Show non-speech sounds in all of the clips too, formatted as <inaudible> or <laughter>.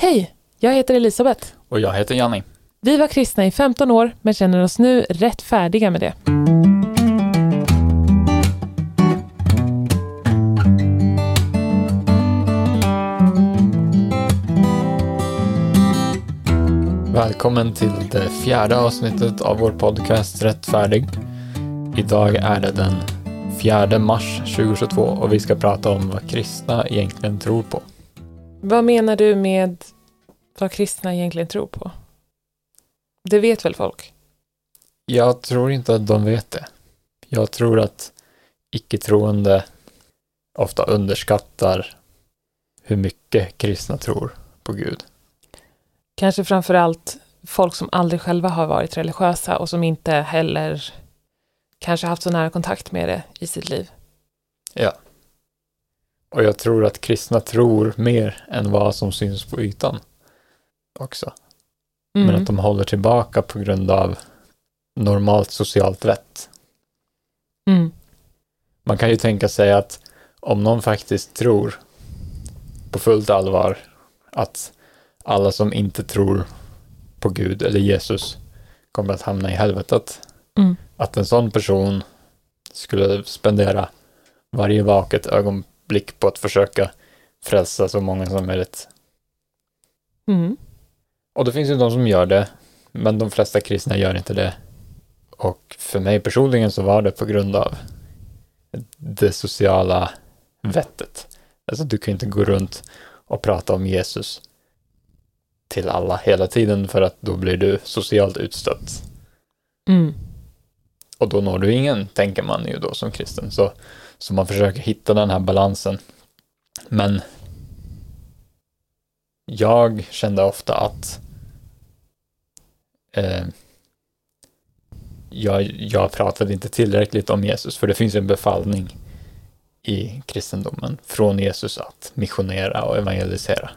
Hej, jag heter Elisabeth. Och jag heter Janni. Vi var kristna i 15 år men känner oss nu rätt färdiga med det. Välkommen till det fjärde avsnittet av vår podcast Rättfärdig. Idag är det den 4 mars 2022 och vi ska prata om vad kristna egentligen tror på. Vad menar du med vad kristna egentligen tror på? Det vet väl folk? Jag tror inte att de vet det. Jag tror att icke-troende ofta underskattar hur mycket kristna tror på Gud. Kanske framför allt folk som aldrig själva har varit religiösa och som inte heller kanske haft så nära kontakt med det i sitt liv. Ja. Och jag tror att kristna tror mer än vad som syns på ytan också. Mm. Men att de håller tillbaka på grund av normalt socialt vett. Mm. Man kan ju tänka sig att om någon faktiskt tror på fullt allvar att alla som inte tror på Gud eller Jesus kommer att hamna i helvetet. Mm. Att en sån person skulle spendera varje vaket ögonblick på att försöka frälsa så många som möjligt. Mm. Och det finns ju de som gör det, men de flesta kristna gör inte det. Och för mig personligen så var det på grund av det sociala vettet. Alltså du kan inte gå runt och prata om Jesus till alla hela tiden för att då blir du socialt utstött. Mm. Och då når du ingen, tänker man ju då som kristen. Så, så man försöker hitta den här balansen. Men jag kände ofta att eh, jag, jag pratade inte tillräckligt om Jesus, för det finns en befallning i kristendomen från Jesus att missionera och evangelisera.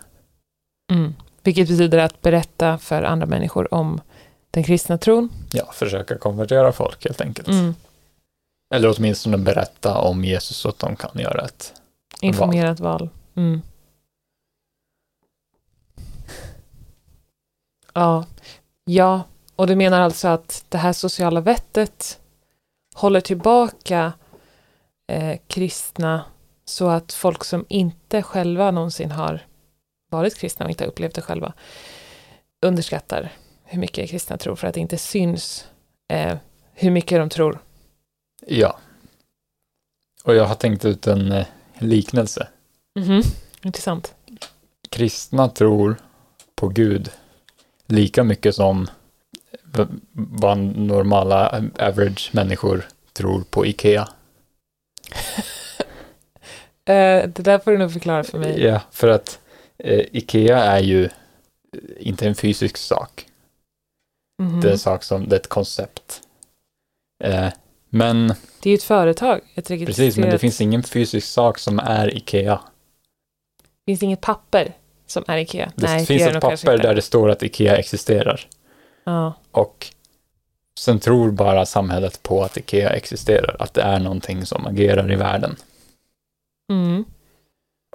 Mm. Vilket betyder att berätta för andra människor om den kristna tron. Ja, försöka konvertera folk helt enkelt. Mm. Eller åtminstone berätta om Jesus så att de kan göra ett Informerat val. Mm. Ja. ja, och du menar alltså att det här sociala vettet håller tillbaka eh, kristna så att folk som inte själva någonsin har varit kristna och inte har upplevt det själva underskattar hur mycket kristna tror för att det inte syns eh, hur mycket de tror. Ja. Och jag har tänkt ut en eh, liknelse. Mhm. Intressant. Kristna tror på Gud lika mycket som vad normala eh, average människor tror på Ikea. <laughs> Eh, det där får du nog förklara för mig. Ja, för att Ikea är ju inte en fysisk sak. Mhm. Det är en sak som, det är ett koncept. Men Det är ju ett företag. Ett precis, men det registrerat- finns ingen fysisk sak som är Ikea. finns det inget papper som är Ikea? Det Nej, finns gör ett papper där det står att Ikea existerar. Ja. Och sen tror bara samhället på att Ikea existerar, att det är någonting som agerar i världen. Mm.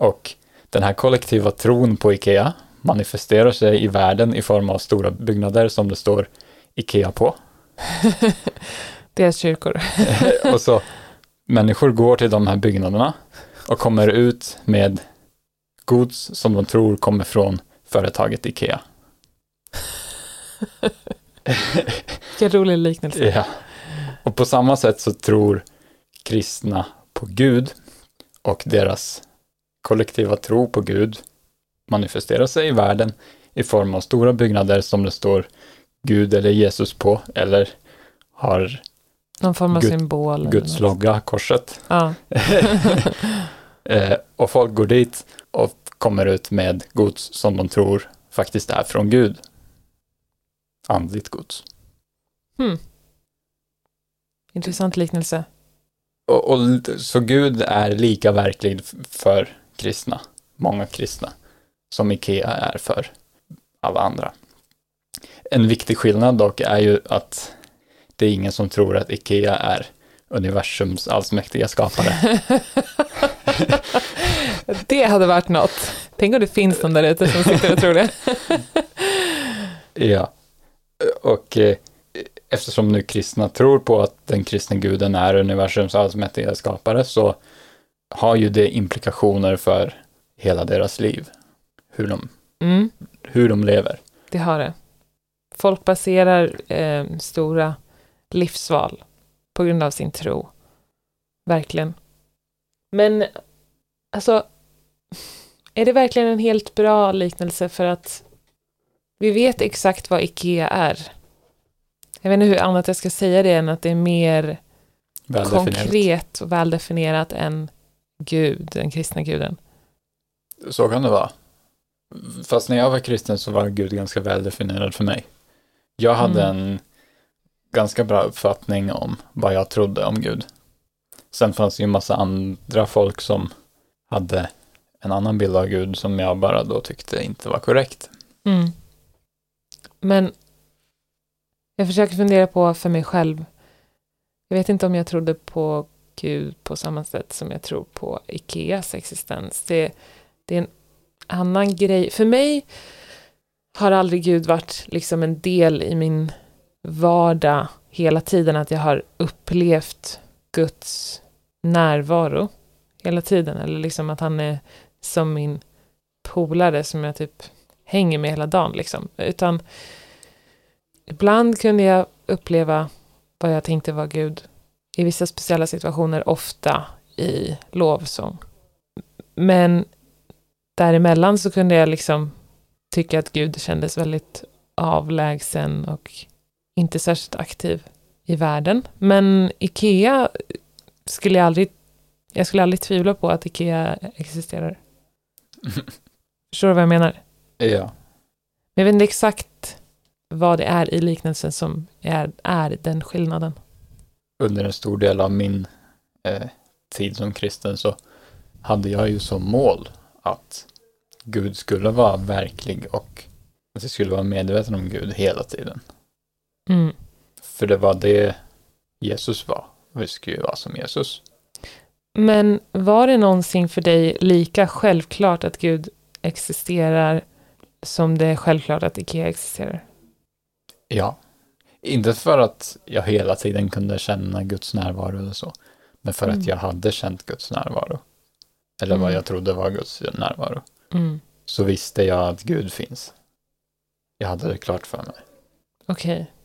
Och den här kollektiva tron på Ikea manifesterar sig i världen i form av stora byggnader som det står Ikea på. <laughs> Deras kyrkor. <laughs> och så människor går till de här byggnaderna och kommer ut med gods som de tror kommer från företaget Ikea. <laughs> Vilken rolig liknelse. Ja. Och på samma sätt så tror kristna på Gud och deras kollektiva tro på Gud manifesterar sig i världen i form av stora byggnader som det står Gud eller Jesus på eller har Någon form av Gud- symbol. Guds logga, korset. Ja. <laughs> Eh, och folk går dit och kommer ut med gods som de tror faktiskt är från Gud. Andligt gods. Hmm. Intressant liknelse. Och, och, så Gud är lika verklig för kristna, många kristna, som Ikea är för alla andra. En viktig skillnad dock är ju att det är ingen som tror att Ikea är universums allsmäktiga skapare. <laughs> det hade varit något. Tänk om det finns någon där ute som sitter och tror det. <laughs> Ja. Och eh, eftersom nu kristna tror på att den kristna guden är universums allsmäktiga skapare så har ju det implikationer för hela deras liv. Hur de, Mm, hur de lever. det har det. Folk baserar eh, stora livsval på grund av sin tro. Verkligen. Men, alltså, är det verkligen en helt bra liknelse för att vi vet exakt vad IKEA är. Jag vet inte hur annat jag ska säga det än att det är mer konkret och väldefinierat än Gud, den kristna guden. Så kan det vara. Fast när jag var kristen så var Gud ganska väldefinierad för mig. Jag hade Mm. en ganska bra uppfattning om vad jag trodde om Gud. Sen fanns det ju en massa andra folk som hade en annan bild av Gud som jag bara då tyckte inte var korrekt. Mm. Men jag försöker fundera på för mig själv. Jag vet inte om jag trodde på Gud på samma sätt som jag tror på Ikeas existens. Det, det är en annan grej. För mig har aldrig Gud varit liksom en del i min vardag hela tiden. Att jag har upplevt Guds närvaro hela tiden. Eller liksom att han är som min polare som jag typ hänger med hela dagen liksom. Utan ibland kunde jag uppleva vad jag tänkte var Gud i vissa speciella situationer, ofta i lovsång. Men däremellan så kunde jag liksom tycka att Gud kändes väldigt avlägsen och inte särskilt aktiv i världen. Men Ikea skulle jag aldrig, jag skulle aldrig tvivla på att Ikea existerar. <laughs> Förstår du vad jag menar? Ja. Men jag vet inte exakt vad det är i liknelsen som är, är den skillnaden. Under en stor del av min eh, tid som kristen så hade jag ju som mål att Gud skulle vara verklig och att jag skulle vara medveten om Gud hela tiden. Mm. För det var det Jesus var. Vi skulle ju vara som Jesus. Men var det någonsin för dig lika självklart att Gud existerar som det är självklart att Ikea existerar? Ja. Inte för att jag hela tiden kunde känna Guds närvaro eller så. Men för Mm. att jag hade känt Guds närvaro. Eller vad Mm. jag trodde var Guds närvaro. Mm. Så visste jag att Gud finns. Jag hade det klart för mig. Okej. F-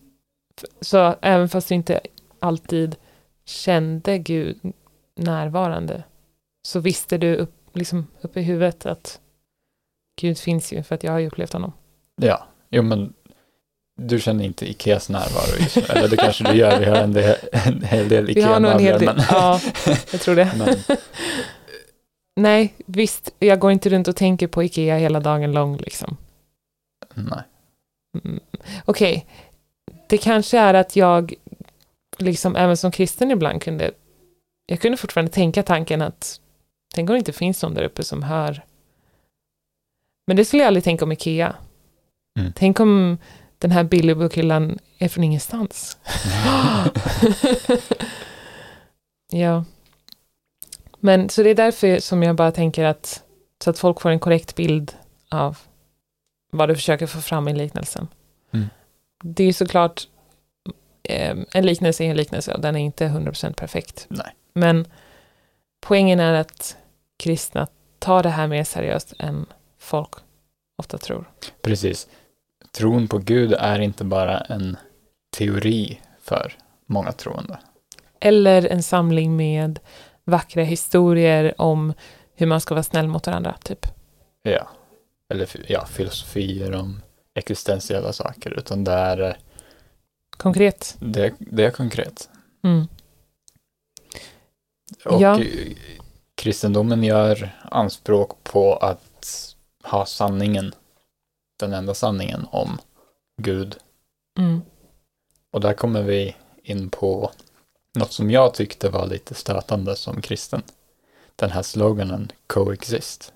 Så även fast du inte alltid kände Gud närvarande så visste du upp, liksom, upp i huvudet att Gud finns ju för att jag har ju upplevt honom. Ja, jo men du känner inte Ikeas närvaro just nu. Eller det kanske du gör, vi har en, del, en hel del Vi har nog en hel Ikea-möbler. del. Men, Ja, jag tror det. men <laughs> Nej, visst, jag går inte runt och tänker på Ikea hela dagen lång liksom. nej. Mm. Okej, det kanske är att jag, liksom även som kristen ibland kunde, jag kunde fortfarande tänka tanken att, tänk om det inte finns någon där uppe som hör. Men det skulle jag aldrig tänka om Ikea. Mm. Tänk om den här Billy Book-hyllan är från ingenstans. <laughs> ja. Men så det är därför som jag bara tänker att, så att folk får en korrekt bild av vad du försöker få fram i liknelsen. Det är såklart, eh, en liknelse är en liknelse och den är inte 100% perfekt. Nej. Men poängen är att kristna tar det här mer seriöst än folk ofta tror. Precis. Tron på Gud är inte bara en teori för många troende. Eller en samling med vackra historier om hur man ska vara snäll mot varandra, typ. Ja. Eller ja, filosofier om existentiella saker, utan det är, eh, Konkret. det, det är konkret. Mm. Och Ja. kristendomen gör anspråk på att ha sanningen, den enda sanningen om Gud. Mm. Och där kommer vi in på något som jag tyckte var lite stötande som kristen. Den här sloganen coexist.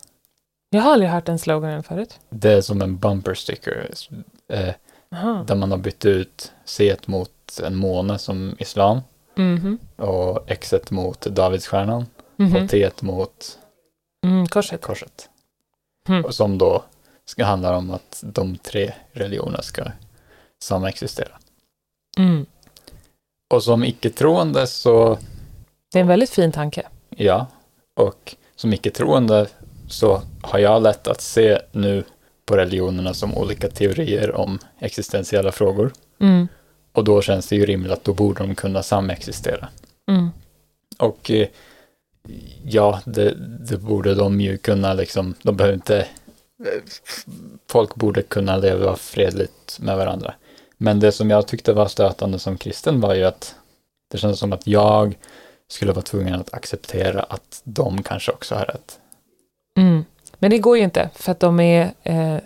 Jag har aldrig hört den sloganen förut. Det är som en bumper sticker eh, där man har bytt ut C mot en måne som islam Mhm. och X mot Davidsstjärnan Mhm. och T mot Mm, korset. korset. Mm. Och som då ska handla om att de tre religionerna ska samexistera. Mm. Och som icke-troende så, Det är en väldigt fin tanke. ja, och som icke-troende så har jag lätt att se nu på religionerna som olika teorier om existentiella frågor. Mm. Och då känns det ju rimligt att då borde de kunna samexistera. Mm. Och eh, ja, det, det borde de ju kunna liksom, de behöver inte, folk borde kunna leva fredligt med varandra. Men det som jag tyckte var stötande som kristen var ju att det kändes som att jag skulle vara tvungen att acceptera att de kanske också har rätt. Mm. Men det går ju inte, för att de är eh,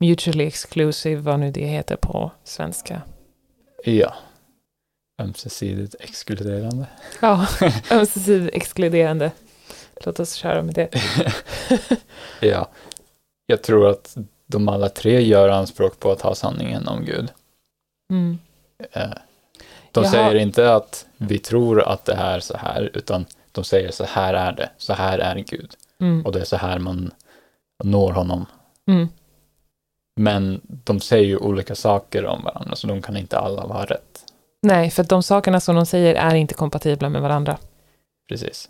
mutually exclusive, vad nu det heter på svenska. Ja. Ömsesidigt exkluderande. Ja, <laughs> ömsesidigt exkluderande. Låt oss köra med det. <laughs> Ja. Jag tror att de alla tre gör anspråk på att ha sanningen om Gud. Mm. Eh, De Jaha. säger inte att vi tror att det är så här, utan de säger så här är det, så här är Gud. Mm. Och det är så här man når honom. Mm. Men de säger ju olika saker om varandra, så de kan inte alla vara rätt. Nej, för de sakerna som de säger är inte kompatibla med varandra. Precis.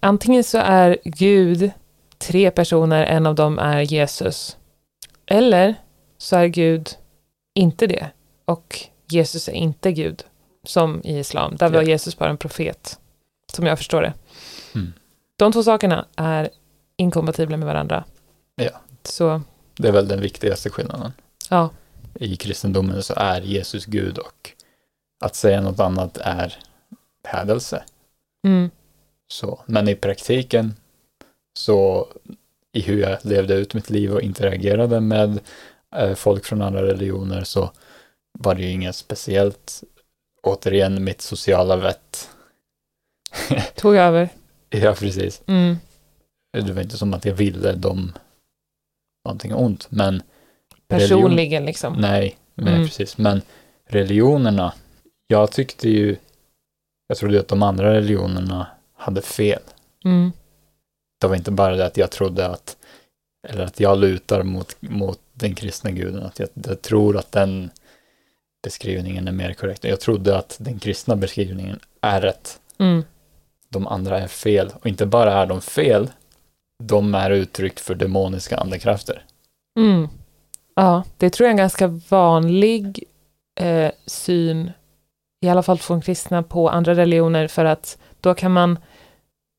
Antingen så är Gud tre personer, en av dem är Jesus. Eller så är Gud inte det. Och Jesus är inte Gud, som i islam. Där var Ja. Jesus bara en profet, som jag förstår det. Mm. De två sakerna är inkompatibla med varandra. Ja. Så, Det är väl den viktigaste skillnaden. ja. I kristendomen så är Jesus Gud och att säga något annat är hädelse. Mm. Så, men i praktiken så i hur jag levde ut mitt liv och interagerade med eh, folk från andra religioner så var det ju inget speciellt. Återigen mitt sociala vett. <laughs> Tog över. ja, precis. Mm. Det var inte som att jag ville dem någonting ont, men religion- Personligen liksom. Nej, nej Mm. precis. Men religionerna, jag tyckte ju, jag trodde att de andra religionerna hade fel. Mm. Det var inte bara det att jag trodde att, eller att jag lutar mot, mot den kristna guden, att jag, jag tror att den beskrivningen är mer korrekt. Jag trodde att den kristna beskrivningen är rätt. Mm. De andra är fel. Och inte bara är de fel, de är uttryck för demoniska andekrafter. Mm. Ja, det tror jag är en ganska vanlig eh, syn, i alla fall från kristna, på andra religioner, för att då kan man,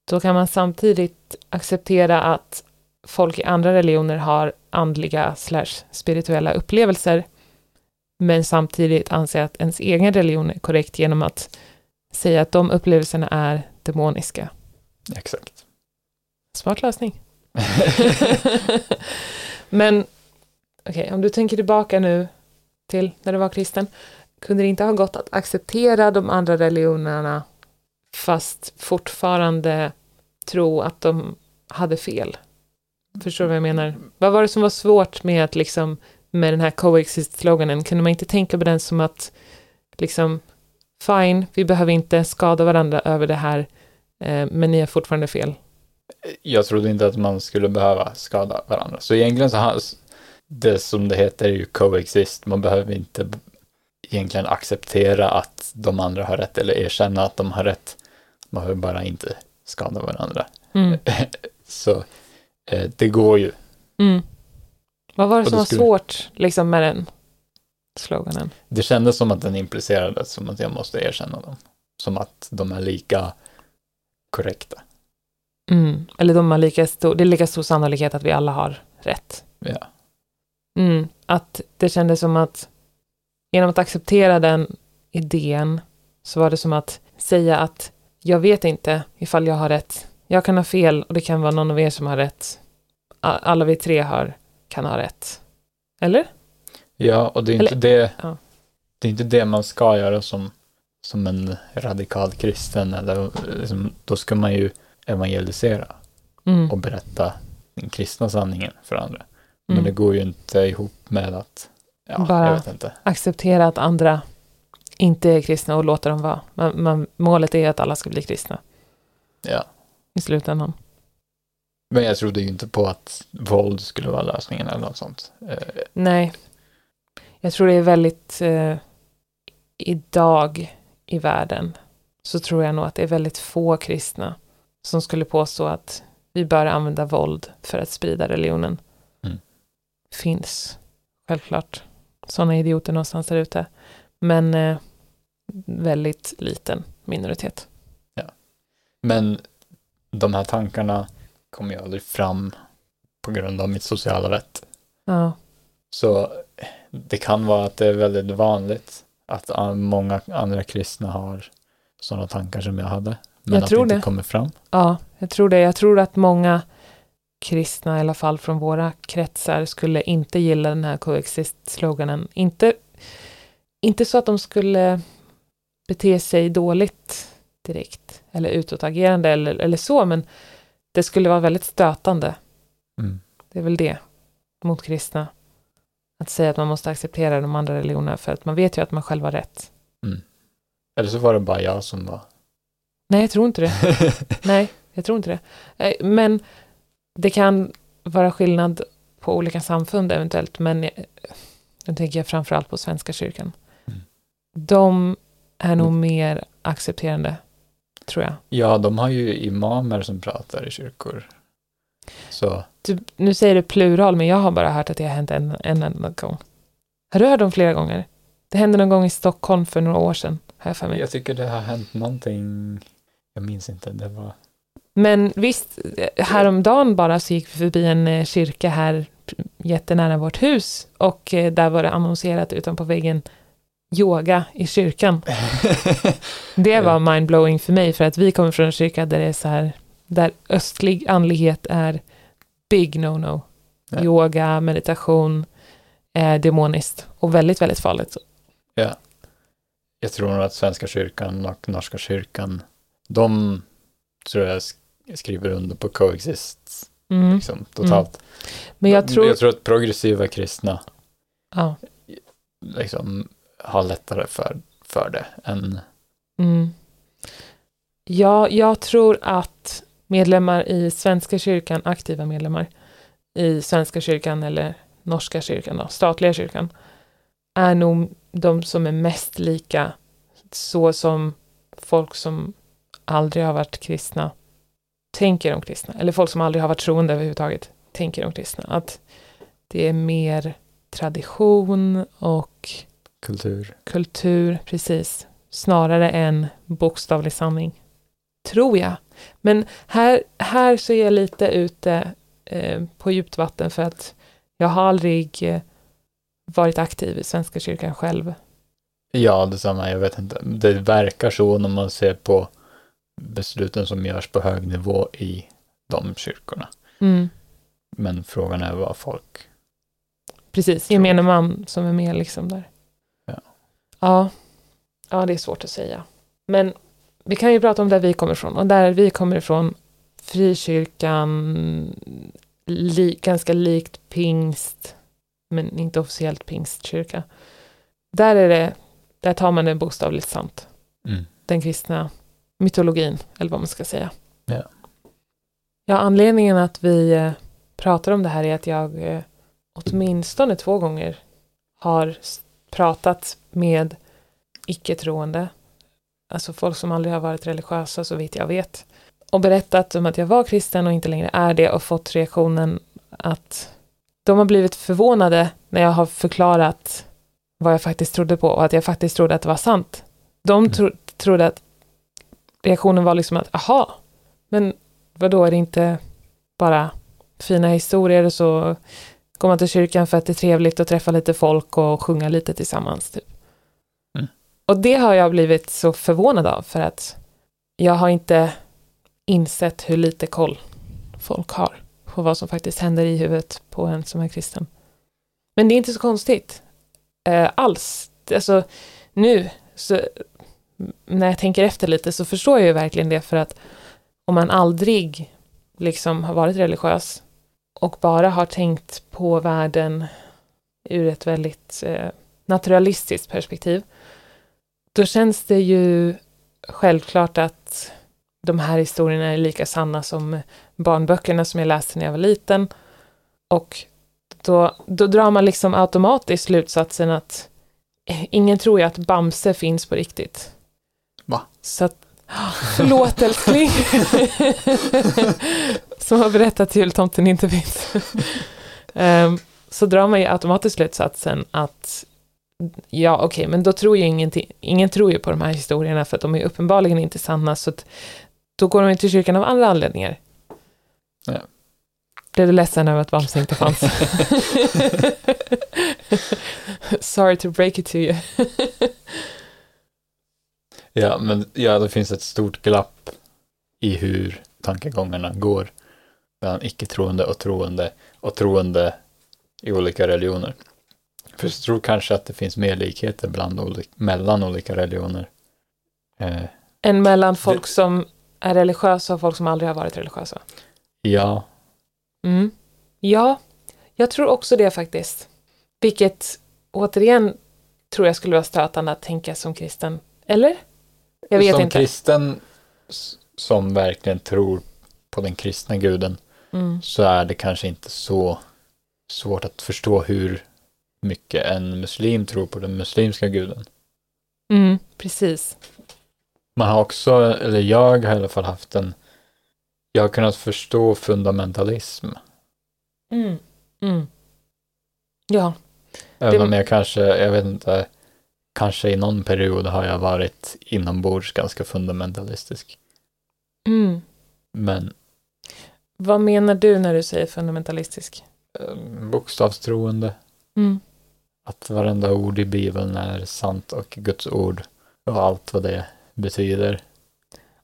då kan man samtidigt acceptera att folk i andra religioner har andliga slash spirituella upplevelser, men samtidigt anse att ens egen religion är korrekt genom att säga att de upplevelserna är demoniska. Exakt. Smart lösning. <laughs> Men okej, om du tänker tillbaka nu till när du var kristen, kunde det inte ha gått att acceptera de andra religionerna fast fortfarande tro att de hade fel? Förstår du vad jag menar? Vad var det som var svårt med att liksom med den här coexist-sloganen? Kunde man inte tänka på den som att liksom fine, vi behöver inte skada varandra över det här, eh, men ni har fortfarande fel jag trodde inte att man skulle behöva skada varandra. Så egentligen så har det som det heter är ju coexist. Man behöver inte egentligen acceptera att de andra har rätt eller erkänna att de har rätt. Man behöver bara inte skada varandra. Mm. <laughs> Så eh, det går ju. Mm. Vad var det som då var skulle- svårt liksom med den sloganen? Det kändes som att den implicerade som att jag måste erkänna dem. Som att de är lika korrekta. Mm. Eller de har lika stor, det är lika stor sannolikhet att vi alla har rätt. Ja, Mm. Att det kändes som att genom att acceptera den idén så var det som att säga att jag vet inte ifall jag har rätt. Jag kan ha fel och det kan vara någon av er som har rätt. Alla vi tre har, kan ha rätt. Eller? ja och det är Eller- inte det. ja. Det är inte det man ska göra som, som en radikal kristen. Eller, liksom, då ska man ju evangelisera. Mm. och berätta den kristna sanningen för andra. Mm. Men det går ju inte ihop med att, ja, Bara- jag vet inte. acceptera att andra inte är kristna och låta dem vara. Man, man, målet är att alla ska bli kristna Ja, i slutändan. Men jag trodde ju inte på att våld skulle vara lösningen eller något sånt. Eh, Nej. Jag tror det är väldigt... Eh, idag i världen så tror jag nog att det är väldigt få kristna som skulle påstå att vi bör använda våld för att sprida religionen. Mm. Finns självklart sådana idioter någonstans där ute. Men eh, väldigt liten minoritet. Men de här tankarna kommer ju aldrig fram på grund av mitt sociala vett. Ja, Så det kan vara att det är väldigt vanligt att många andra kristna har sådana tankar som jag hade. Men Jag att tror det inte kommer fram. ja, jag tror det. Jag tror att många kristna, i alla fall från våra kretsar, skulle inte gilla den här coexist-sloganen. Inte, inte så att de skulle bete sig dåligt direkt, eller utåtagerande eller, eller så, men det skulle vara väldigt stötande. Mm. Det är väl det, mot kristna. Att säga att man måste acceptera de andra religionerna, för att man vet ju att man själv har rätt. Eller så var det bara jag som var... Nej, jag tror inte det. <laughs> Nej, jag tror inte det. Eh, Men det kan vara skillnad på olika samfund eventuellt, men jag- nu tänker jag framförallt på Svenska kyrkan. Mm. De är nog mer accepterande, tror jag. ja, de har ju imamer som pratar i kyrkor. Så Du, nu säger du plural, men jag har bara hört att det har hänt en, en enda gång. Har du hört dem flera gånger? Det hände någon gång i Stockholm för några år sedan, har jag för mig. jag tycker det har hänt någonting. Jag minns inte. Det var... Men visst, eh, häromdagen bara så gick vi förbi en eh, kyrka här jättenära vårt hus och eh, där var det annonserat utanpå väggen yoga i kyrkan. <laughs> Det var mindblowing för mig för att vi kommer från en kyrka där det är så här, där östlig andlighet är big no-no. Ja. Yoga, meditation, är demoniskt och väldigt, väldigt farligt. Ja. Jag tror nog att Svenska kyrkan och Norska kyrkan, de tror jag sk- skriver under på coexist Mm. liksom, totalt. Men jag tror, jag tror att progressiva kristna ja, liksom har lättare för, för det än Mm. Ja, jag tror att medlemmar i Svenska kyrkan, aktiva medlemmar i Svenska kyrkan eller Norska kyrkan, då, statliga kyrkan, är nog de som är mest lika så som folk som aldrig har varit kristna tänker om kristna, eller folk som aldrig har varit troende överhuvudtaget tänker om kristna. Att det är mer tradition och kultur. kultur, precis, snarare än bokstavlig sanning. Tror jag. Men här, här så är jag lite ute eh, på djupt vatten för att jag har aldrig eh, varit aktiv i Svenska kyrkan själv. Ja, detsamma. Jag vet inte. Det verkar så när man ser på besluten som görs på hög nivå i de kyrkorna. Mm, Men frågan är vad folk... precis, Tror gemene man som är med liksom där. Ja. ja. Ja, det är svårt att säga. Men vi kan ju prata om där vi kommer ifrån. Och där vi kommer ifrån, frikyrkan, li, ganska likt pingst, men inte officiellt pingstkyrka. Där är det, där tar man det bokstavligt sant. Mm. Den kristna mytologin, eller vad man ska säga. Ja. Ja, anledningen att vi eh, pratar om det här är att jag eh, åtminstone två gånger har pratat med icke-troende, alltså folk som aldrig har varit religiösa så vitt jag vet, och berättat om att jag var kristen och inte längre är det och fått reaktionen att de har blivit förvånade när jag har förklarat vad jag faktiskt trodde på och att jag faktiskt trodde att det var sant. De Mm. tro, trodde att reaktionen var liksom att, aha, men vad då är det inte bara fina historier och så går man till kyrkan för att det är trevligt att träffa lite folk och sjunga lite tillsammans. Typ. Mm. Och det har jag blivit så förvånad av för att jag har inte insett hur lite koll folk har på vad som faktiskt händer i huvudet på en som är kristen. Men det är inte så konstigt eh, alls. Alltså nu, så, när jag tänker efter lite så förstår jag ju verkligen det för att om man aldrig liksom har varit religiös och bara har tänkt på världen ur ett väldigt eh, naturalistiskt perspektiv, då känns det ju självklart att de här historierna är lika sanna som barnböckerna som jag läste när jag var liten. Och då, då drar man liksom automatiskt slutsatsen att eh, ingen tror ju att Bamse finns på riktigt. Va? Så att, förlåt älskling. <laughs> som har berättat att jultomten inte finns. um, så drar man ju automatiskt slutsatsen att ja, okej, okay, men då tror ju ingenting, ingen tror ju på de här historierna för att de är uppenbarligen inte sanna, så att då går de inte till kyrkan av andra anledningar. Ja. Blev du ledsen över att Bamse inte fanns? <laughs> Sorry to break it to you. Ja, men ja, det finns ett stort glapp i hur tankegångarna går mellan icke-troende och troende och troende i olika religioner. För jag tror kanske att det finns mer likheter bland olika, mellan olika religioner. Eh, Än mellan folk det, som är religiösa och folk som aldrig har varit religiösa? Ja. Mm. Ja, jag tror också det faktiskt. Vilket återigen tror jag skulle vara stötande att tänka som kristen. Eller? Jag vet som inte. Kristen som verkligen tror på den kristna guden mm. så är det kanske inte så svårt att förstå hur mycket en muslim tror på den muslimska guden. Mm, precis. Man har också, eller jag har i alla fall haft en, jag har kunnat förstå fundamentalism. Mm, mm. Ja. Även det... om jag kanske, jag vet inte, kanske i någon period har jag varit inombords ganska fundamentalistisk. Mm. Men. Vad menar du när du säger fundamentalistisk? Ehm, bokstavstroende. Mm. Att varenda ord i Bibeln är sant och Guds ord och allt vad det betyder.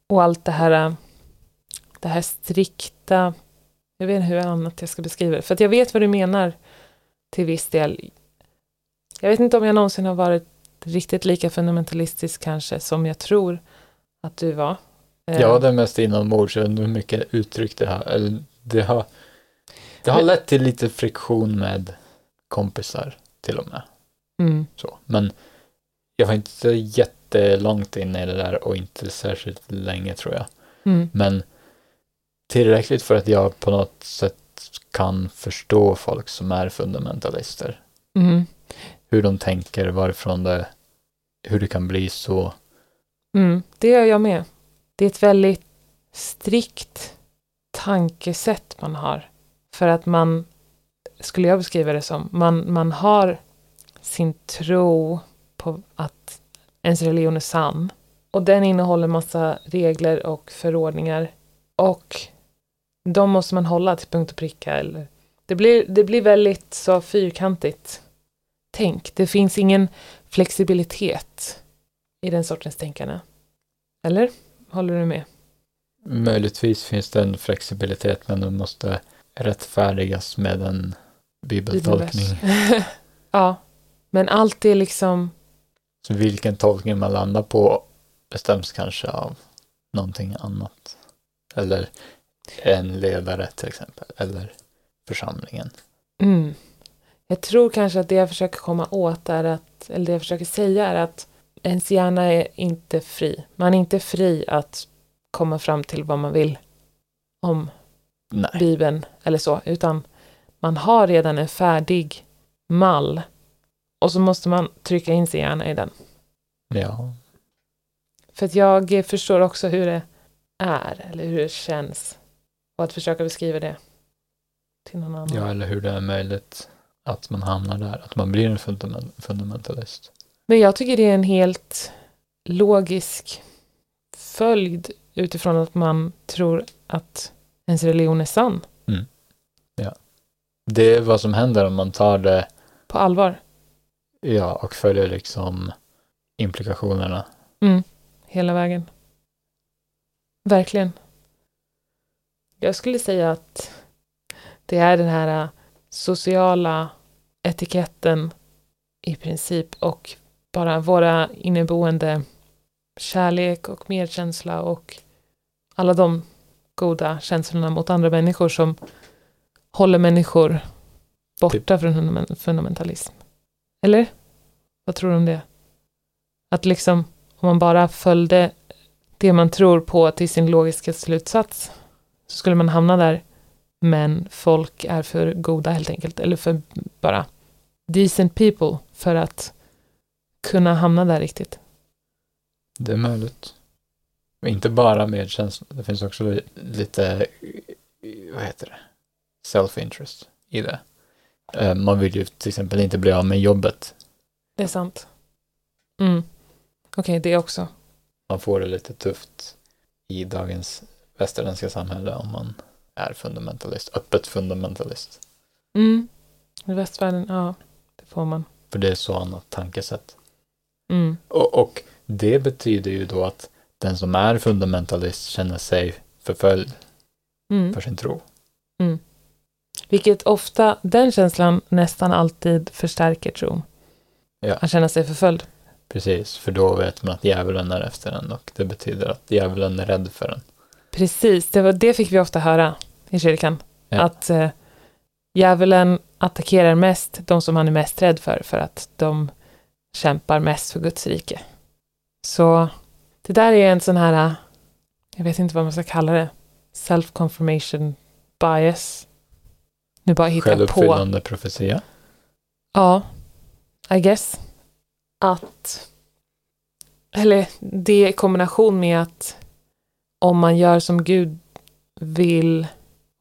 Och allt det här, det här strikta, jag vet inte hur annat jag ska beskriva det, för att jag vet vad du menar till viss del. Jag vet inte om jag någonsin har varit riktigt lika fundamentalistisk kanske som jag tror att du var. Ja, det är mest inombords, hur mycket uttryck det har, eller det har, det har lett till lite friktion med kompisar till och med. Mm. Så. Men jag var inte jättelångt inne i det där och inte särskilt länge tror jag. Mm. Men tillräckligt för att jag på något sätt kan förstå folk som är fundamentalister. Mm. Hur de tänker, varifrån det, hur det kan bli så. Mm, det gör jag med. Det är ett väldigt strikt tankesätt man har. För att man skulle jag beskriva det som. Man, man har sin tro på att ens religion är sann. Och den innehåller massa regler och förordningar. Och de måste man hålla till punkt och pricka. Eller, det, blir, det blir väldigt så fyrkantigt tänk. Det finns ingen flexibilitet i den sortens tänkande. Eller? Håller du med? Möjligtvis finns det en flexibilitet men den måste rättfärdigas med en bibeltolkning. <laughs> ja, men allt är liksom... Så vilken tolkning man landar på bestäms kanske av någonting annat. Eller en ledare till exempel, eller församlingen. Mm. Jag tror kanske att det jag försöker komma åt är att, eller det jag försöker säga är att ens hjärna är inte fri. Man är inte fri att komma fram till vad man vill om Nej. Bibeln eller så, utan man har redan en färdig mall och så måste man trycka in sig gärna i den. Ja. För att jag förstår också hur det är, eller hur det känns. Och att försöka beskriva det till någon annan. Ja, eller hur det är möjligt att man hamnar där, att man blir en fundamentalist. Men jag tycker det är en helt logisk följd utifrån att man tror att ens religion är sann. Mm. Ja. Det är vad som händer om man tar det på allvar. Ja, och följer liksom implikationerna. Mm. Hela vägen. Verkligen. Jag skulle säga att det är den här sociala etiketten i princip och bara våra inneboende kärlek och medkänsla och alla de goda känslorna mot andra människor som håller människor borta typ. från fundamentalism. Eller? Vad tror du om det? Att liksom, om man bara följde det man tror på till sin logiska slutsats så skulle man hamna där. Men folk är för goda helt enkelt, eller för bara decent people för att kunna hamna där riktigt. Det är möjligt. Inte bara medkänsla, det finns också li- lite, vad heter det, self-interest i det. Eh, Man vill ju till exempel inte bli av med jobbet. Det är sant. Mm. Okej, det också. Man får det lite tufft i dagens västerländska samhälle om man är fundamentalist, öppet fundamentalist. Mm. I västvärlden, ja, får man. För det är så annat tankesätt. Mm. Och, och det betyder ju då att den som är fundamentalist känner sig förföljd Mm. för sin tro. Vilket ofta, den känslan nästan alltid förstärker tron. Ja. Att känna sig förföljd. Precis, för då vet man att djävulen är efter en och det betyder att djävulen är rädd för en. Precis, det, var, det fick vi ofta höra i kyrkan. Ja. Att eh, djävulen attackerar mest de som han är mest rädd för, för att de kämpar mest för Guds rike. Så det där är en sån här, jag vet inte vad man ska kalla det, self-confirmation bias. Nu bara hittar jag på. Självuppfyllande profetia. Ja, I guess. Att, eller det i kombination med att om man gör som Gud vill,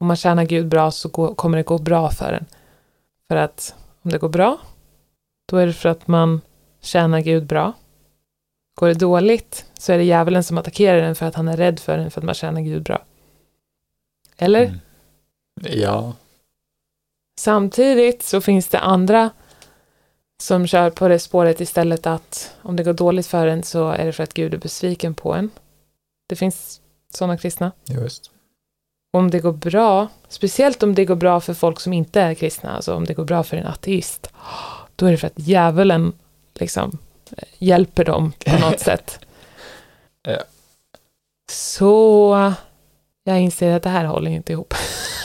om man tjänar Gud bra så går, kommer det gå bra för en. För att om det går bra, då är det för att man tjänar Gud bra. Går det dåligt så är det djävulen som attackerar en för att han är rädd för en för att man tjänar Gud bra. Eller? Mm. Ja, Samtidigt så finns det andra som kör på det spåret istället att om det går dåligt för en så är det för att Gud är besviken på en. Det finns sådana kristna. just. Om det går bra, speciellt om det går bra för folk som inte är kristna, alltså om det går bra för en ateist, då är det för att djävulen liksom eh, hjälper dem på något <laughs> sätt. Ja. Så jag inser att det här håller inte ihop.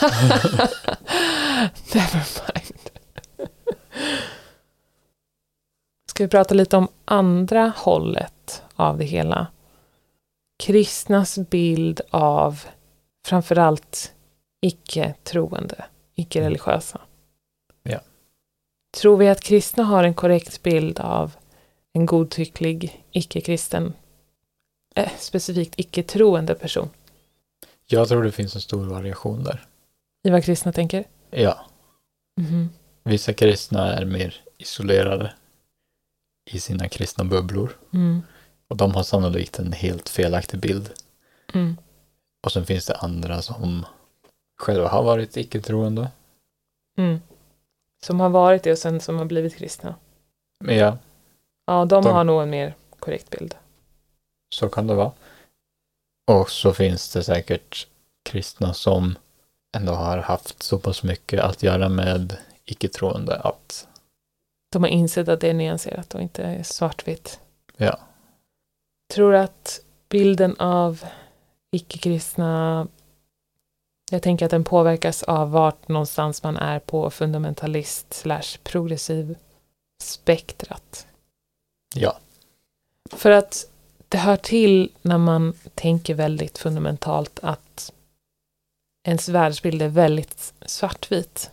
<laughs> <laughs> Never mind. Ska vi prata lite om andra hållet av det hela? Kristnas bild av framförallt icke-troende, icke-religiösa. Ja. Tror vi att kristna har en korrekt bild av en godtycklig icke-kristen, eh, specifikt icke-troende person? Jag tror det finns en stor variation där. I vad kristna tänker? Ja, Mhm. vissa kristna är mer isolerade i sina kristna bubblor Mm. och de har sannolikt en helt felaktig bild. Mm. Och sen finns det andra som själva har varit icke-troende. Mm. Som har varit det och sen som har blivit kristna. Ja, Ja, de, De- har nog en mer korrekt bild. så kan det vara. Och så finns det säkert kristna som ändå har haft så pass mycket att göra med icke-troende att De har insett att det är nyanserat och inte är svartvitt. Ja. Tror att bilden av icke-kristna, jag tänker att den påverkas av vart någonstans man är på fundamentalist slash progressiv spektrat. ja, För att det hör till när man tänker väldigt fundamentalt att ens världsbild är väldigt svartvit.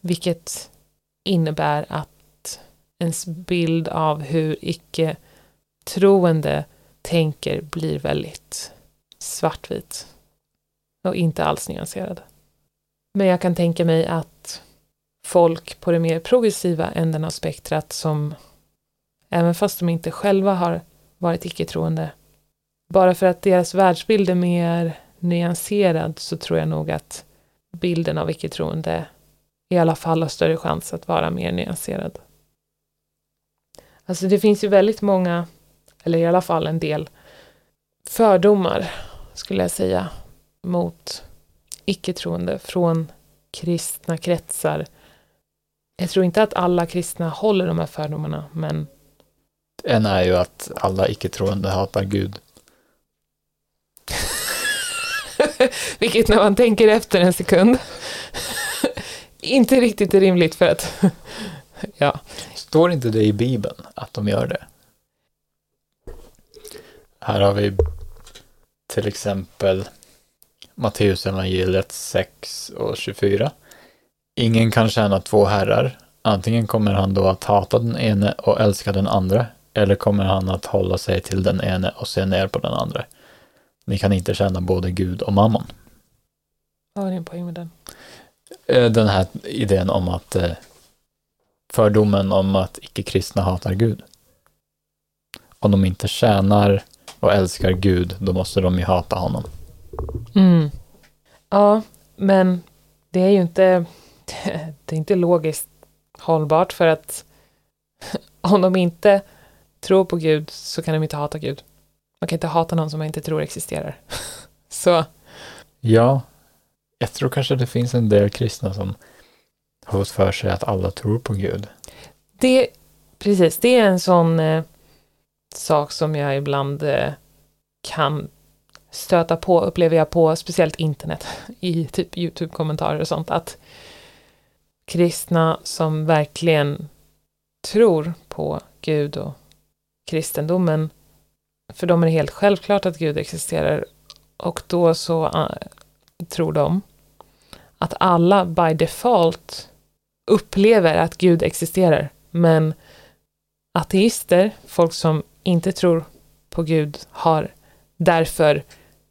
Vilket innebär att ens bild av hur icke-troende tänker blir väldigt svartvit. Och inte alls nyanserad. Men jag kan tänka mig att folk på det mer progressiva änden av spektrat som även fast de inte själva har varit icke-troende. Bara för att deras världsbild är mer nyanserad så tror jag nog att bilden av icke-troende i alla fall har större chans att vara mer nyanserad. Alltså det finns ju väldigt många, eller i alla fall en del, fördomar skulle jag säga mot icke-troende från kristna kretsar. Jag tror inte att alla kristna håller de här fördomarna, men en är ju att alla icke-troende hatar Gud. <laughs> Vilket när man tänker efter en sekund <laughs> inte riktigt är rimligt för att <laughs> ja, Står inte det i Bibeln att de gör det? Här har vi till exempel Matteus evangeliet 6 och 24. Ingen kan tjäna två herrar. Antingen kommer han då att hata den ene och älska den andra, eller kommer han att hålla sig till den ene och se ner på den andra. Ni kan inte tjäna både Gud och mammon. Vad var din poäng med den? Eh, Den här idén om att eh, fördomen om att icke-kristna hatar Gud. Om de inte tjänar och älskar Gud, då måste de ju hata honom. Mm. Ja, men det är ju inte, <laughs> det är inte logiskt hållbart för att <laughs> om de inte tror på Gud så kan de inte hata Gud. Man kan inte hata någon som man inte tror existerar. <laughs> Så, Ja, jag tror kanske det finns en del kristna som har fått för sig att alla tror på Gud. det, precis, det är en sån eh, sak som jag ibland eh, kan stöta på, upplever jag på speciellt internet, <laughs> i typ YouTube-kommentarer och sånt, att kristna som verkligen tror på Gud och kristendomen, för dem är det helt självklart att Gud existerar, och då så uh, tror de att alla by default upplever att Gud existerar, men ateister, folk som inte tror på Gud, har därför,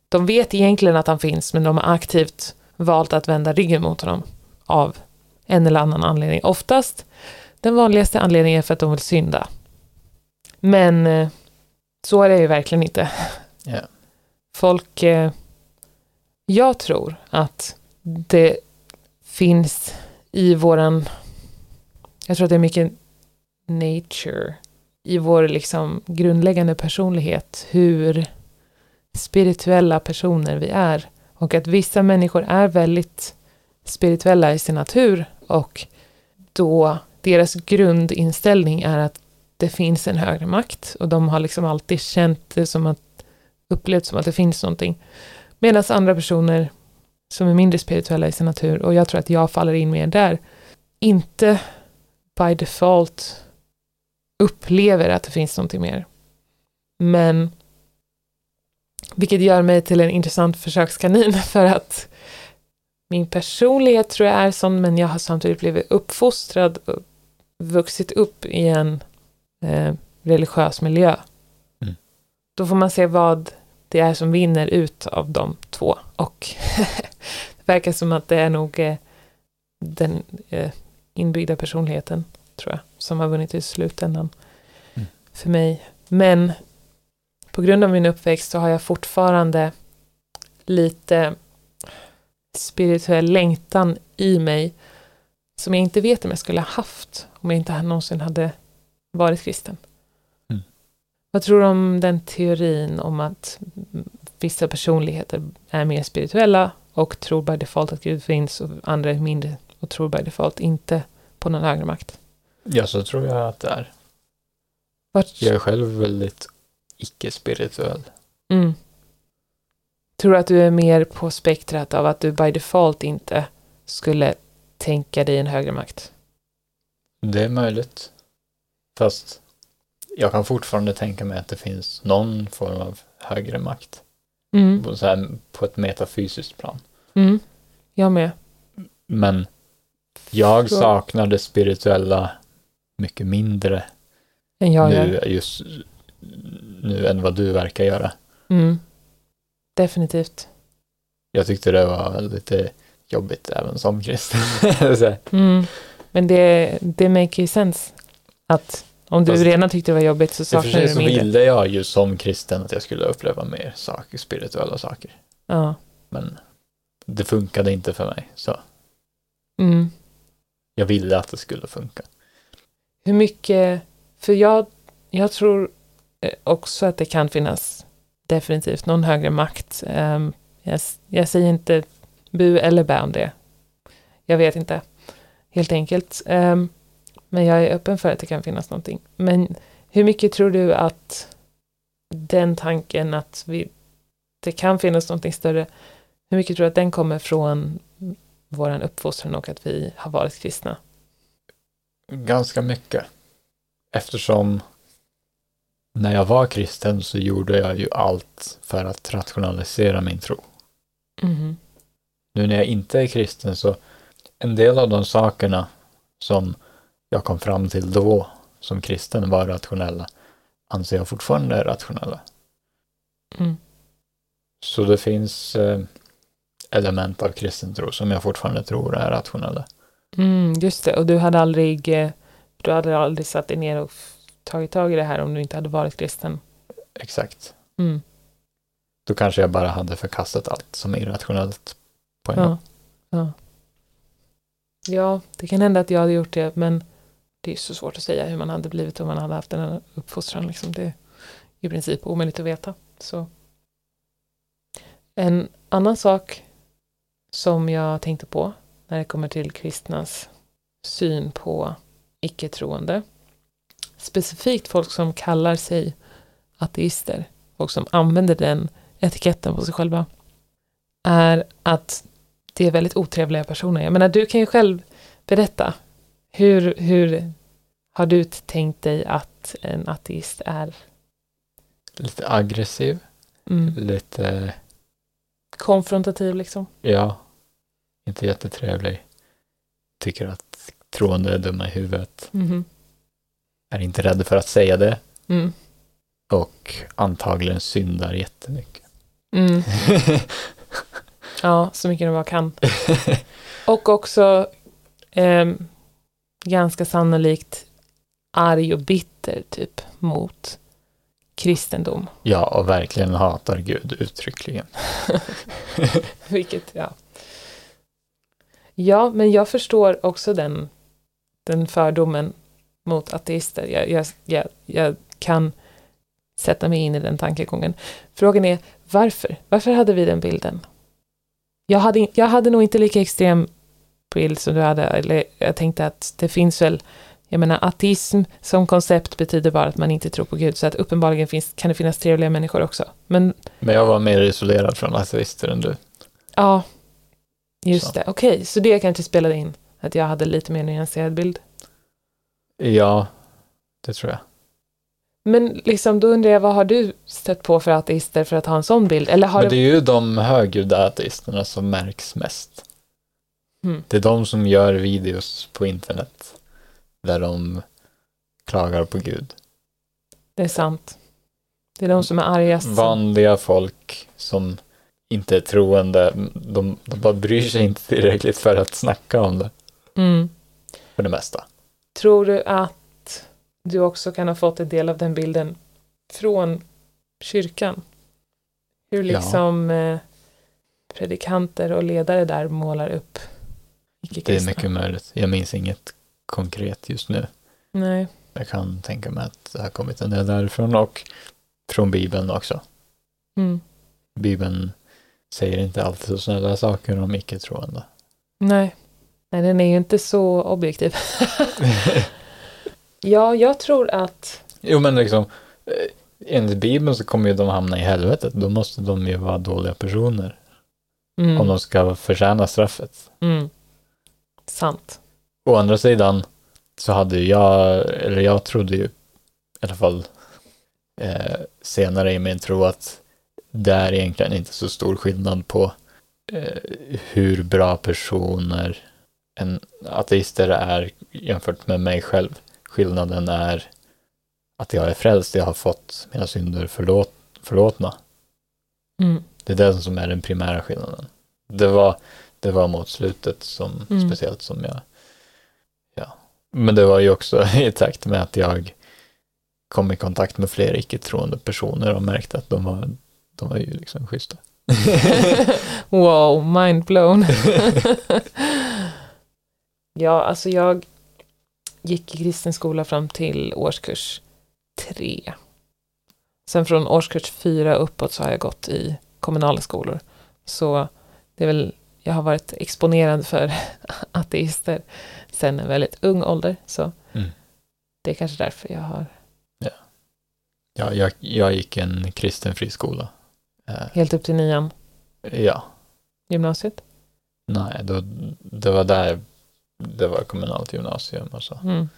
de vet egentligen att han finns, men de har aktivt valt att vända ryggen mot honom av en eller annan anledning. Oftast den vanligaste anledningen är för att de vill synda. Men eh, så är det ju verkligen inte. Ja. Folk, eh, jag tror att det finns i våran, jag tror att det är mycket nature, i vår liksom grundläggande personlighet, hur spirituella personer vi är. Och att vissa människor är väldigt spirituella i sin natur och då deras grundinställning är att det finns en högre makt och de har liksom alltid känt det som att upplevt som att det finns någonting. Medan andra personer som är mindre spirituella i sin natur, och jag tror att jag faller in mer där, inte by default upplever att det finns någonting mer. Men vilket gör mig till en intressant försökskanin <laughs> för att min personlighet tror jag är sån, men jag har samtidigt blivit uppfostrad och vuxit upp i en eh, religiös miljö. Mm. Då får man se vad det är som vinner ut av de två. Och <laughs> det verkar som att det är nog eh, den eh, inbyggda personligheten, tror jag, som har vunnit i slutändan Mm. för mig. Men på grund av min uppväxt så har jag fortfarande lite spirituell längtan i mig som jag inte vet om jag skulle ha haft om jag inte någonsin hade varit kristen. Mm. Vad tror du om den teorin om att vissa personligheter är mer spirituella och tror by default att Gud finns och andra är mindre och tror by default inte på någon högre makt? Ja, så tror jag att det är. Jag är själv väldigt icke-spirituell. mm. Tror du att du är mer på spektrat av att du by default inte skulle tänka dig en högre makt? Det är möjligt. Fast jag kan fortfarande tänka mig att det finns någon form av högre makt. Mm. På, så här, på ett metafysiskt plan. Mm. Jag med. Men jag saknar det spirituella mycket mindre nu, just nu än vad du verkar göra. Mm. Definitivt. Jag tyckte det var lite jobbigt även som kristen. <laughs> Mm. Men det, det make ju sense. Att om du Fast- redan tyckte det var jobbigt så saknar du det så mindre. ville jag ju som kristen att jag skulle uppleva mer saker, spirituella saker. Ja. Men det funkade inte för mig. Så Mm. jag ville att det skulle funka. Hur mycket, för jag, jag tror eh, också att det kan finnas definitivt någon högre makt. Ehm, jag, jag säger inte bu eller bä om det. Jag vet inte, helt enkelt. Ehm, men jag är öppen för att det kan finnas någonting. Men hur mycket tror du att den tanken att vi, det kan finnas någonting större, hur mycket tror du att den kommer från vår uppfostran och att vi har varit kristna? Ganska mycket. Eftersom när jag var kristen så gjorde jag ju allt för att rationalisera min tro. Mhm. nu när jag inte är kristen så en del av de sakerna som jag kom fram till då som kristen var rationella anser jag fortfarande är rationella. Mm. Så det finns eh, element av kristen tro som jag fortfarande tror är rationella. Mm, just det, och du hade aldrig eh, du hade aldrig satt dig ner och tagit tag i det här om du inte hade varit kristen. Exakt. Mm. Då kanske jag bara hade förkastat allt som är irrationellt på en gång. Ja. Ja. ja, det kan hända att jag hade gjort det, men det är så svårt att säga hur man hade blivit om man hade haft den här uppfostran. Liksom. Det är i princip omöjligt att veta. Så. En annan sak som jag tänkte på när det kommer till kristnas syn på icke-troende, specifikt folk som kallar sig ateister, och som använder den etiketten på sig själva, är att det är väldigt otrevliga personer. Jag menar, du kan ju själv berätta. Hur, hur har du tänkt dig att en ateist är? Lite aggressiv, Mm. lite, Konfrontativ liksom? ja, inte jättetrevlig. Tycker att troende är dumma i huvudet. Mhm. Är inte rädd för att säga det. Mm. Och antagligen syndar jättemycket. Mm. <laughs> Ja, så mycket de bara kan. Och också ehm, ganska sannolikt arg och bitter typ mot kristendom. ja, och verkligen hatar Gud uttryckligen. <laughs> Vilket, ja. Ja, men jag förstår också den, den fördomen mot ateister. Jag, jag, jag, jag kan sätta mig in i den tankegången. Frågan är varför? Varför hade vi den bilden? Jag hade, jag hade nog inte lika extrem bild som du hade. Eller jag tänkte att det finns väl, jag menar ateism som koncept betyder bara att man inte tror på Gud. Så att uppenbarligen finns, kan det finnas trevliga människor också. Men Men jag var mer isolerad från ateister än du. Ja, just Så. det. Okej, så det kanske spelade in. Att jag hade lite mer nyanserad bild. Ja, det tror jag. Men liksom, då undrar jag, vad har du stött på för ateister för att ha en sån bild? Eller har Men det är ju de högljudda ateisterna som märks mest. Mm. Det är de som gör videos på internet där de klagar på Gud. det är sant. Det är de som är argast. Vanliga folk som inte är troende, de, de bara bryr sig inte tillräckligt för att snacka om det Mm. för det mesta. Tror du att du också kan ha fått en del av den bilden från kyrkan? Hur Ja. liksom eh, predikanter och ledare där målar upp Det är mycket möjligt. Jag minns inget konkret just nu. Nej. Jag kan tänka mig att det har kommit en del därifrån och från Bibeln också. Mm. Bibeln säger inte alltid så snälla saker om icke-troende. Nej. Nej, den är ju inte så objektiv. <laughs> ja, jag tror att... Jo men liksom, eh, enligt Bibeln så kommer ju de hamna i helvetet. Då måste de ju vara dåliga personer Mm, om de ska förtjäna straffet. mm, sant. Å andra sidan så hade jag, eller jag trodde ju i alla fall eh, senare i min tro att det är egentligen inte så stor skillnad på eh, hur bra personer en ateister är jämfört med mig själv. Skillnaden är att jag är frälst, jag har fått mina synder förlåt, förlåtna. Mm, Det är det som är den primära skillnaden. Det var, det var mot slutet som, Mm. speciellt som jag, ja. Men det var ju också <laughs> i takt med att jag kom i kontakt med fler icke-troende personer och märkte att de var, de var ju liksom schyssta. <laughs> wow, mind blown. <laughs> ja, alltså jag gick i kristen skola fram till årskurs tre. Sen från årskurs fyra uppåt så har jag gått i kommunala skolor. Så det är väl, jag har varit exponerad för <laughs> ateister sen en väldigt ung ålder. Så Mm. det är kanske därför jag har Ja, jag, jag gick en kristen friskola. Eh, helt upp till nian ja, gymnasiet. nej, då, det var där det var kommunalt gymnasium och så. Mm,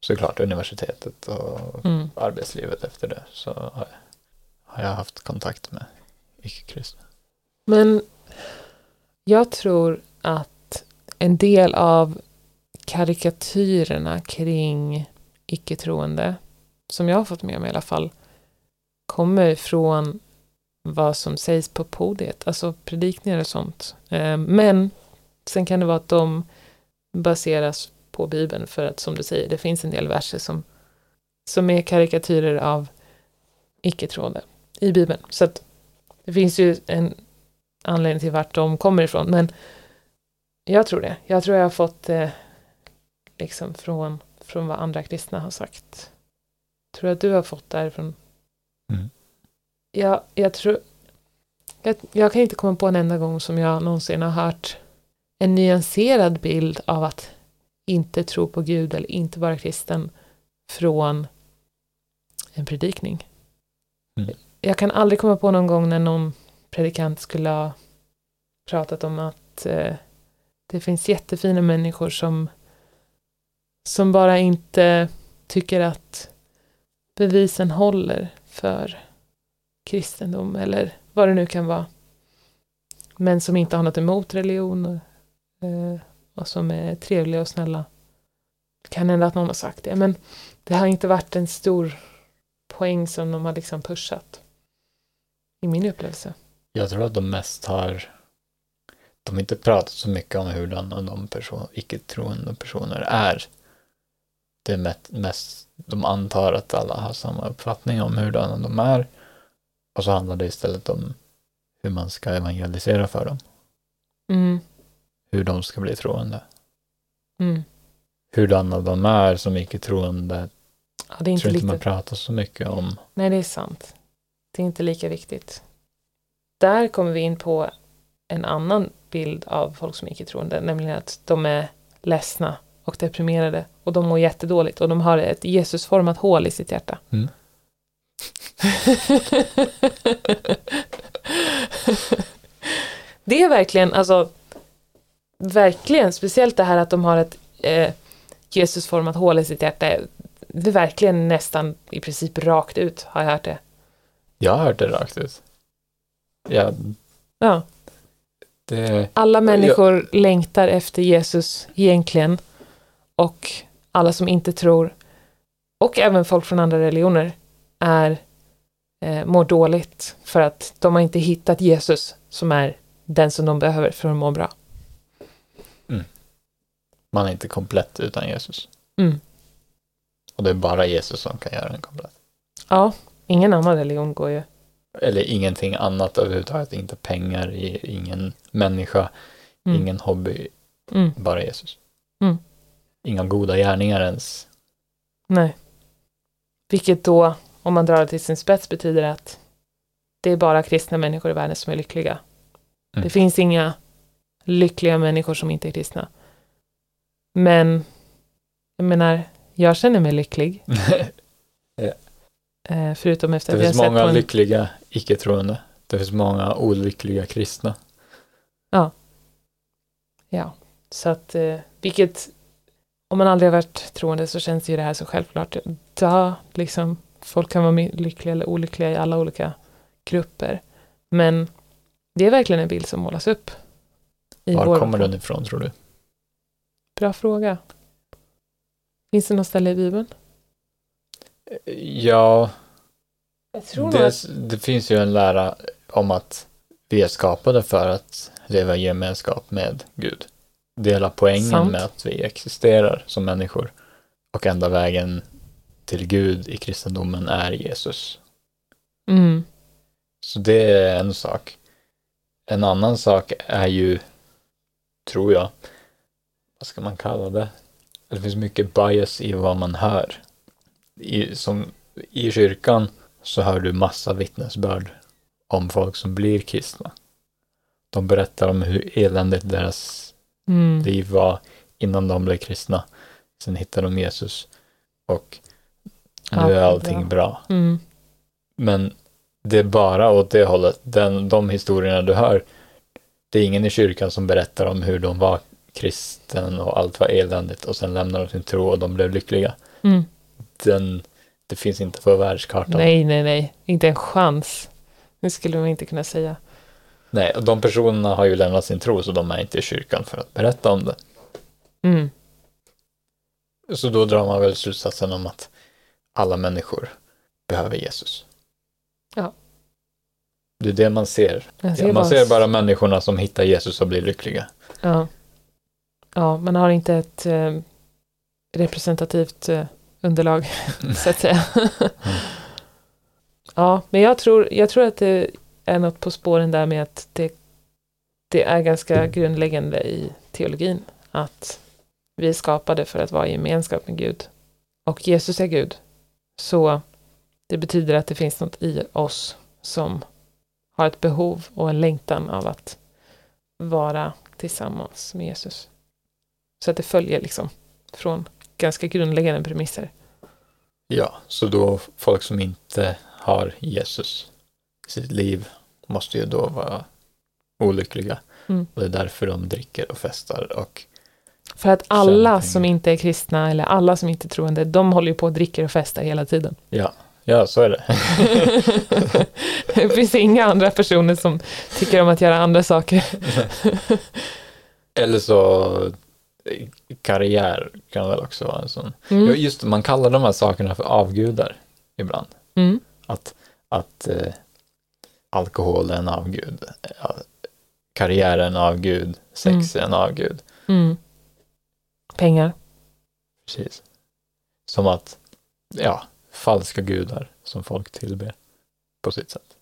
Såklart universitetet och mm. arbetslivet efter det så har jag, har jag haft kontakt med icke-kristna. Men Jag tror att en del av karikatyrerna kring icke-troende, som jag har fått med mig i alla fall, kommer från vad som sägs på podiet, alltså predikningar och sånt. Eh, men sen kan det vara att de baseras på Bibeln för att som du säger, det finns en del verser som, som är karikatyrer av icke-troende i Bibeln. Så att det finns ju en anledning till vart de kommer ifrån, men jag tror det. Jag tror jag har fått det eh, liksom från, från vad andra kristna har sagt. Tror att du har fått det därifrån? Mm. Jag, jag tror... Jag, jag kan inte komma på en enda gång som jag någonsin har hört en nyanserad bild av att inte tro på Gud eller inte vara kristen från en predikning. Mm. Jag kan aldrig komma på någon gång när någon predikant skulle ha pratat om att eh, det finns jättefina människor som, som bara inte tycker att bevisen håller för kristendom eller vad det nu kan vara. Men som inte har något emot religion och, eh, och som är trevliga och snälla. Det kan hända att någon har sagt det, men det har inte varit en stor poäng som de har liksom pushat. I min upplevelse. Jag tror att de mest har de har inte pratat så mycket om hurdana de person, icke-troende personer är. Det är mest, mest, de antar att alla har samma uppfattning om hurdana de är. Och så handlar det istället om hur man ska evangelisera för dem. Mm. Hur de ska bli troende. Mm. Hurdana de är som icke-troende ja, det är inte tror inte man pratar så mycket om. Nej, det är sant. Det är inte lika viktigt. Där kommer vi in på en annan bild av folk som är icke-troende, nämligen att de är ledsna och deprimerade och de mår jättedåligt och de har ett Jesusformat hål i sitt hjärta. Mm. <laughs> det är verkligen, alltså verkligen, speciellt det här att de har ett eh, Jesusformat hål i sitt hjärta. Det är verkligen nästan i princip rakt ut, har jag hört det. Jag har hört det rakt ut. Ja. ja. Det, alla människor jag, längtar efter Jesus egentligen. Och alla som inte tror, och även folk från andra religioner, är, eh, mår dåligt för att de har inte hittat Jesus som är den som de behöver för att må bra. Mm. Man är inte komplett utan Jesus. Mm. Och det är bara Jesus som kan göra en komplett. Ja, ingen annan religion går ju eller ingenting annat överhuvudtaget, inte pengar, ingen människa, mm. ingen hobby, mm. bara Jesus. Mm. Inga goda gärningar ens. Nej. Vilket då, om man drar det till sin spets, betyder att det är bara kristna människor i världen som är lyckliga. Mm. Det finns inga lyckliga människor som inte är kristna. Men, jag menar, jag känner mig lycklig. <laughs> Eh, förutom efter det att finns många lyckliga icke-troende. Det finns många olyckliga kristna. Ja. Ja, så att eh, vilket om man aldrig har varit troende så känns ju det här så självklart. Ja, liksom folk kan vara lyckliga eller olyckliga i alla olika grupper. Men det är verkligen en bild som målas upp. Var kommer den ifrån tror du? Bra fråga. Finns det något ställe i Bibeln? Ja, det, att... det finns ju en lära om att vi är skapade för att leva i gemenskap med Gud. Det är hela poängen Sant. med att vi existerar som människor. Och enda vägen till Gud i kristendomen är Jesus. Mm. Så det är en sak. En annan sak är ju, tror jag, vad ska man kalla det? Det finns mycket bias i vad man hör i, som, i kyrkan så hör du massa vittnesbörd om folk som blir kristna. De berättar om hur eländigt deras mm. liv var innan de blev kristna. Sen hittar de Jesus och nu ja, är allting bra. bra. Mm. Men det är bara åt det hållet, den, de historierna du hör, det är ingen i kyrkan som berättar om hur de var kristen och allt var eländigt och sen lämnade de sin tro och de blev lyckliga. Mm den, det finns inte på världskartan. Nej, nej, nej, inte en chans. Det skulle man inte kunna säga. Nej, och de personerna har ju lämnat sin tro så de är inte i kyrkan för att berätta om det. Mm. Så då drar man väl slutsatsen om att alla människor behöver Jesus. Ja. Det är det man ser. Ja, man bara- ser bara människorna som hittar Jesus och blir lyckliga. Ja. ja, man har inte ett eh, representativt eh, underlag, <laughs> så att säga. <laughs> ja, men jag tror, jag tror att det är något på spåren där med att det, det är ganska grundläggande i teologin. Att vi är skapade för att vara i gemenskap med Gud. Och Jesus är Gud. Så det betyder att det finns något i oss som har ett behov och en längtan av att vara tillsammans med Jesus. Så att det följer liksom från ganska grundläggande premisser. Ja, så då folk som inte har Jesus i sitt liv måste ju då vara olyckliga. Mm. Och det är därför de dricker och festar och För att alla som inte är kristna eller alla som inte är troende, de håller ju på och dricker och festar hela tiden. <laughs> ja, ja så är det. det finns inga andra personer som tycker om att göra andra saker. Eller så karriär kan väl också vara en sån. Mm. just man kallar de här sakerna för avgudar ibland. Mm. Att, att eh, alkohol är en avgud, karriär är en avgud, sex är en avgud. Mm. Pengar. Precis. Som att, ja, falska gudar som folk tillber på sitt sätt.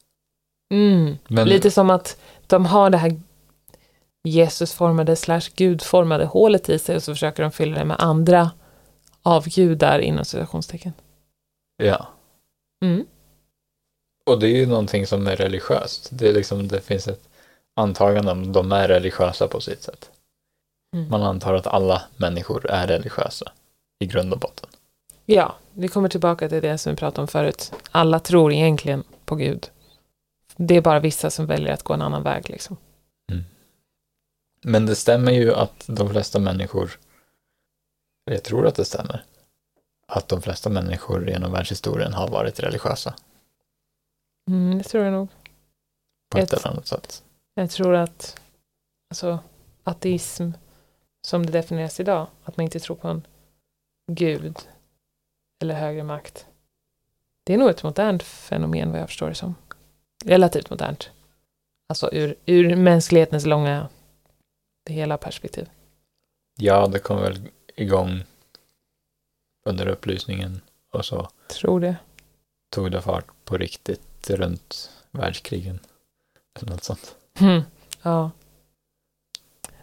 Mm. Men, Lite som att de har det här Jesusformade slash gudformade hålet i sig och så försöker de fylla det med andra avgudar inom citationstecken. ja. Mm. Och det är ju någonting som är religiöst. Det, är liksom, det finns ett antagande om de är religiösa på sitt sätt. Mm. Man antar att alla människor är religiösa i grund och botten. Ja, vi kommer tillbaka till det som vi pratade om förut. Alla tror egentligen på Gud. Det är bara vissa som väljer att gå en annan väg. Liksom. Men det stämmer ju att de flesta människor, jag tror att det stämmer, att de flesta människor genom världshistorien har varit religiösa Mm, det tror jag nog. på ett, Ett- eller annat sätt. Jag tror att alltså, ateism, som det definieras idag, att man inte tror på en gud eller högre makt. Det är nog ett modernt fenomen vad jag förstår det som. Relativt modernt. Alltså ur, ur mänsklighetens långa, det hela perspektiv. Ja, det kom väl igång under upplysningen och så Tror det. tog det fart på riktigt runt världskrigen. Eller något sånt. Hmm. Ja.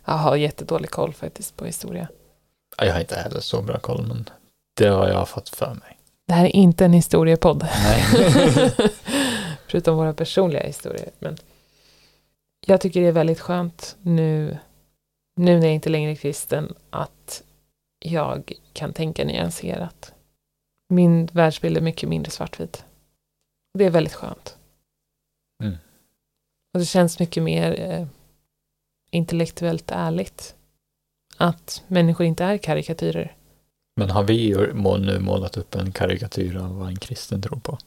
Jag har jättedålig koll faktiskt på historia. Ja, Jag har inte heller så bra koll, men det har jag fått för mig. Det här är inte en historiepodd. Nej. <laughs> Förutom våra personliga historier. Men jag tycker det är väldigt skönt nu, nu när jag inte längre är kristen, att jag kan tänka nyanserat. Min världsbild är mycket mindre svartvit. Och det är väldigt skönt. Mm. Och det känns mycket mer eh, intellektuellt ärligt. Att människor inte är karikatyrer. Men har vi nu målat upp en karikatyr av vad en kristen tror på?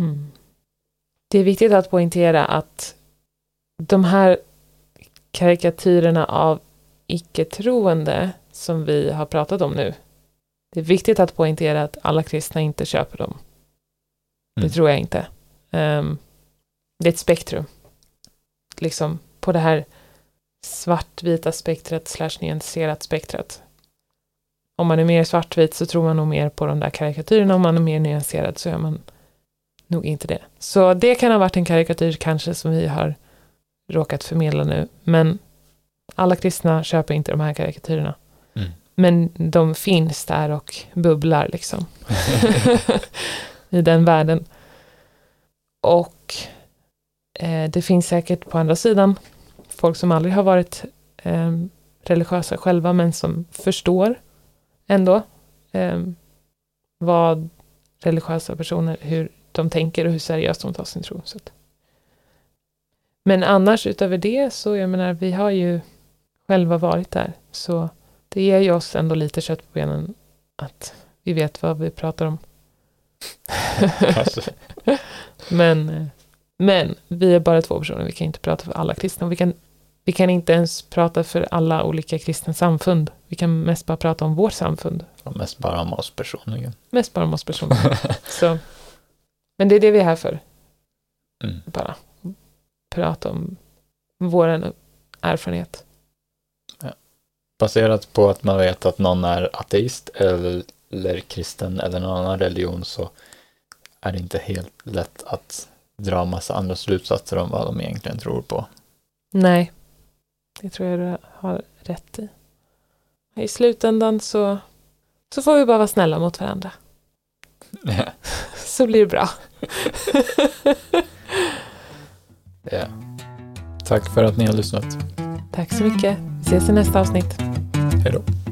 Mm. Det är viktigt att poängtera att de här karikatyrerna av icke-troende som vi har pratat om nu. Det är viktigt att poängtera att alla kristna inte köper dem. Det Mm. tror jag inte. Ehm, det är ett spektrum. Liksom på det här svartvita spektret slash nyanserat spektret. Om man är mer svartvit så tror man nog mer på de där karikatyrerna. Om man är mer nyanserad så gör man nog inte det. Så det kan ha varit en karikatyr kanske som vi har råkat förmedla nu. Men alla kristna köper inte de här karikatyrerna. Mm. Men de finns där och bubblar liksom. <laughs> <laughs> I den världen. Och eh, det finns säkert på andra sidan folk som aldrig har varit eh, religiösa själva men som förstår ändå eh, vad religiösa personer, hur de tänker och hur seriöst de tar sin tro. Så att. Men annars utöver det så, jag menar, vi har ju själva varit där. Så det ger ju oss ändå lite kött på benen att vi vet vad vi pratar om. Kanske. <laughs> Men eh, Men vi är bara två personer, vi kan inte prata för alla kristna. Vi kan, vi kan inte ens prata för alla olika kristna samfund. Vi kan mest bara prata om vårt samfund. Och mest bara om oss personligen. Mest bara om oss personligen. Så, men det är det vi är här för. Mm. Bara prata om vår erfarenhet. Baserat på att man vet att någon är ateist eller, eller kristen eller någon annan religion så är det inte helt lätt att dra massa andra slutsatser om vad de egentligen tror på. Nej, det tror jag du har rätt i. I slutändan så, så får vi bara vara snälla mot varandra. <laughs> Så blir det bra. Ja. Tack för att ni har lyssnat. Tack så mycket. Vi ses i nästa avsnitt. Hej då.